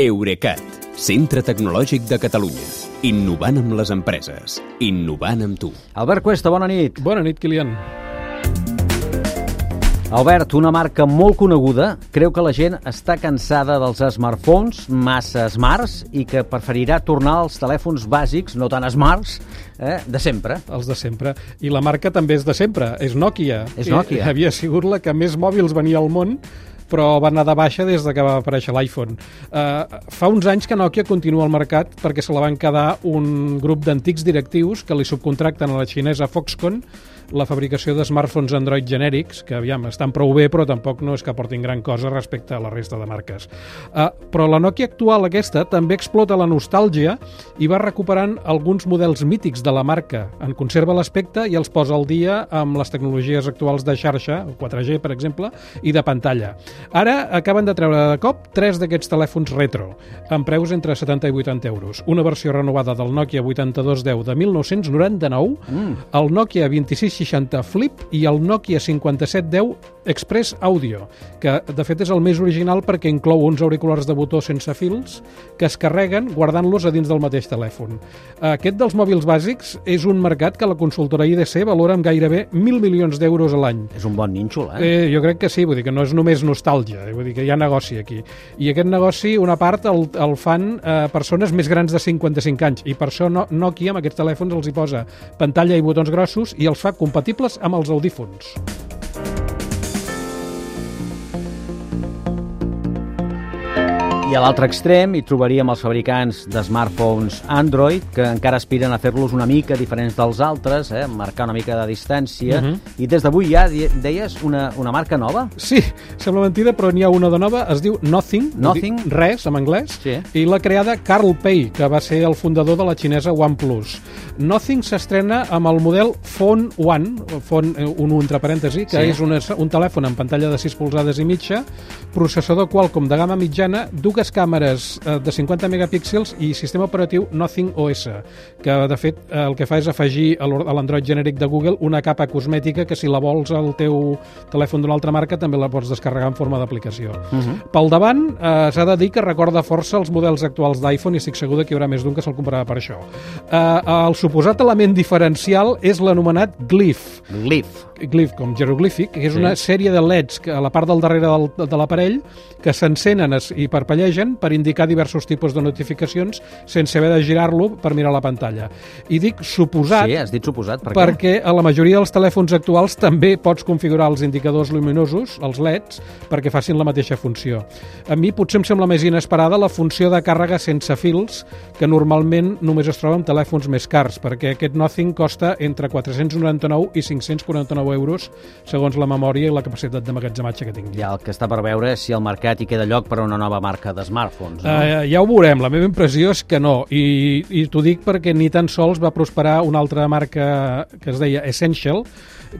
Eurecat, centre tecnològic de Catalunya. Innovant amb les empreses. Innovant amb tu. Albert Cuesta, bona nit. Bona nit, Kilian. Albert, una marca molt coneguda, creu que la gent està cansada dels smartphones massa smarts i que preferirà tornar als telèfons bàsics, no tan smarts, eh, de sempre. Els de sempre. I la marca també és de sempre, és Nokia. És Nokia. Que havia sigut la que més mòbils venia al món però va anar de baixa des de que va aparèixer l'iPhone. Uh, fa uns anys que Nokia continua al mercat perquè se la van quedar un grup d'antics directius que li subcontracten a la xinesa Foxconn la fabricació de smartphones Android genèrics, que aviam, estan prou bé, però tampoc no és que portin gran cosa respecte a la resta de marques. Uh, però la Nokia actual, aquesta, també explota la nostàlgia i va recuperant alguns models mítics de la marca. En conserva l'aspecte i els posa al dia amb les tecnologies actuals de xarxa, 4G, per exemple, i de pantalla. Ara acaben de treure de cop tres d'aquests telèfons retro, amb preus entre 70 i 80 euros. Una versió renovada del Nokia 8210 de 1999, mm. el Nokia 2660 Flip i el Nokia 5710 Express Audio, que de fet és el més original perquè inclou uns auriculars de botó sense fils que es carreguen guardant-los a dins del mateix telèfon. Aquest dels mòbils bàsics és un mercat que la consultora IDC valora amb gairebé 1.000 milions d'euros a l'any. És un bon nínxol, eh? eh? Jo crec que sí, vull dir que no és només nostàlgia, eh? vull dir que hi ha negoci aquí. I aquest negoci, una part, el, el fan eh, persones més grans de 55 anys, i per això no, Nokia amb aquests telèfons els hi posa pantalla i botons grossos i els fa compatibles amb els audífons. I a l'altre extrem hi trobaríem els fabricants de smartphones Android que encara aspiren a fer-los una mica diferents dels altres, eh? marcar una mica de distància. Uh -huh. I des d'avui ja deies una, una marca nova? Sí, sembla mentida, però n'hi ha una de nova, es diu Nothing, Nothing? res en anglès, Sí. i l'ha creada Carl Pei, que va ser el fundador de la xinesa OnePlus. Nothing s'estrena amb el model Phone One, Phone eh, un entre parèntesi, que Sí. és una, un telèfon amb pantalla de 6 polzades i mitja, processador Qualcomm de gamma mitjana, dues càmeres eh, de 50 megapíxels i sistema operatiu Nothing OS, que de fet eh, el que fa és afegir a l'Android genèric de Google una capa cosmètica que si la vols al teu telèfon d'una altra marca també la pots descarregar en forma d'aplicació. Uh -huh. Pel davant eh, s'ha de dir que recorda força els models actuals d'iPhone i estic segur que hi haurà més d'un que se'l comprarà per això. Eh, el suposat element diferencial és l'anomenat Glyph, Glyph. glyph com jeroglífic, que és Sí. una sèrie de leds que a la part del darrere del, de l'aparell que s'encenen i parpellegen per indicar diversos tipus de notificacions sense haver de girar-lo per mirar la pantalla. I dic suposat Sí, has dit suposat. Per què? perquè a la majoria dels telèfons actuals també pots configurar els indicadors luminosos, els LEDs, perquè facin la mateixa funció. A mi potser em sembla més inesperada la funció de càrrega sense fils, que normalment només es troba en telèfons més cars, perquè aquest Nothing costa entre 499 i 549 euros, segons la memòria i la capacitat d'emmagatzematge que tingui. Ja el que està per veure és si al mercat hi queda lloc per a una nova marca de smartphones. No? Uh, ja ho veurem, la meva impressió és que no, i, i t'ho dic perquè ni tan sols va prosperar una altra marca que es deia Essential,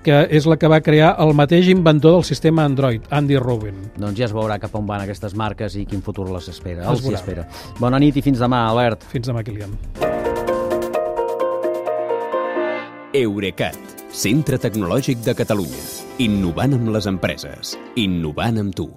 que és la que va crear el mateix inventor del sistema Android, Andy Rubin. Doncs ja es veurà cap on van aquestes marques i quin futur les espera. Es Els hi espera. Bona nit i fins demà, Albert. Fins demà, Kilian. Eurecat, centre tecnològic de Catalunya. Innovant amb les empreses. Innovant amb tu.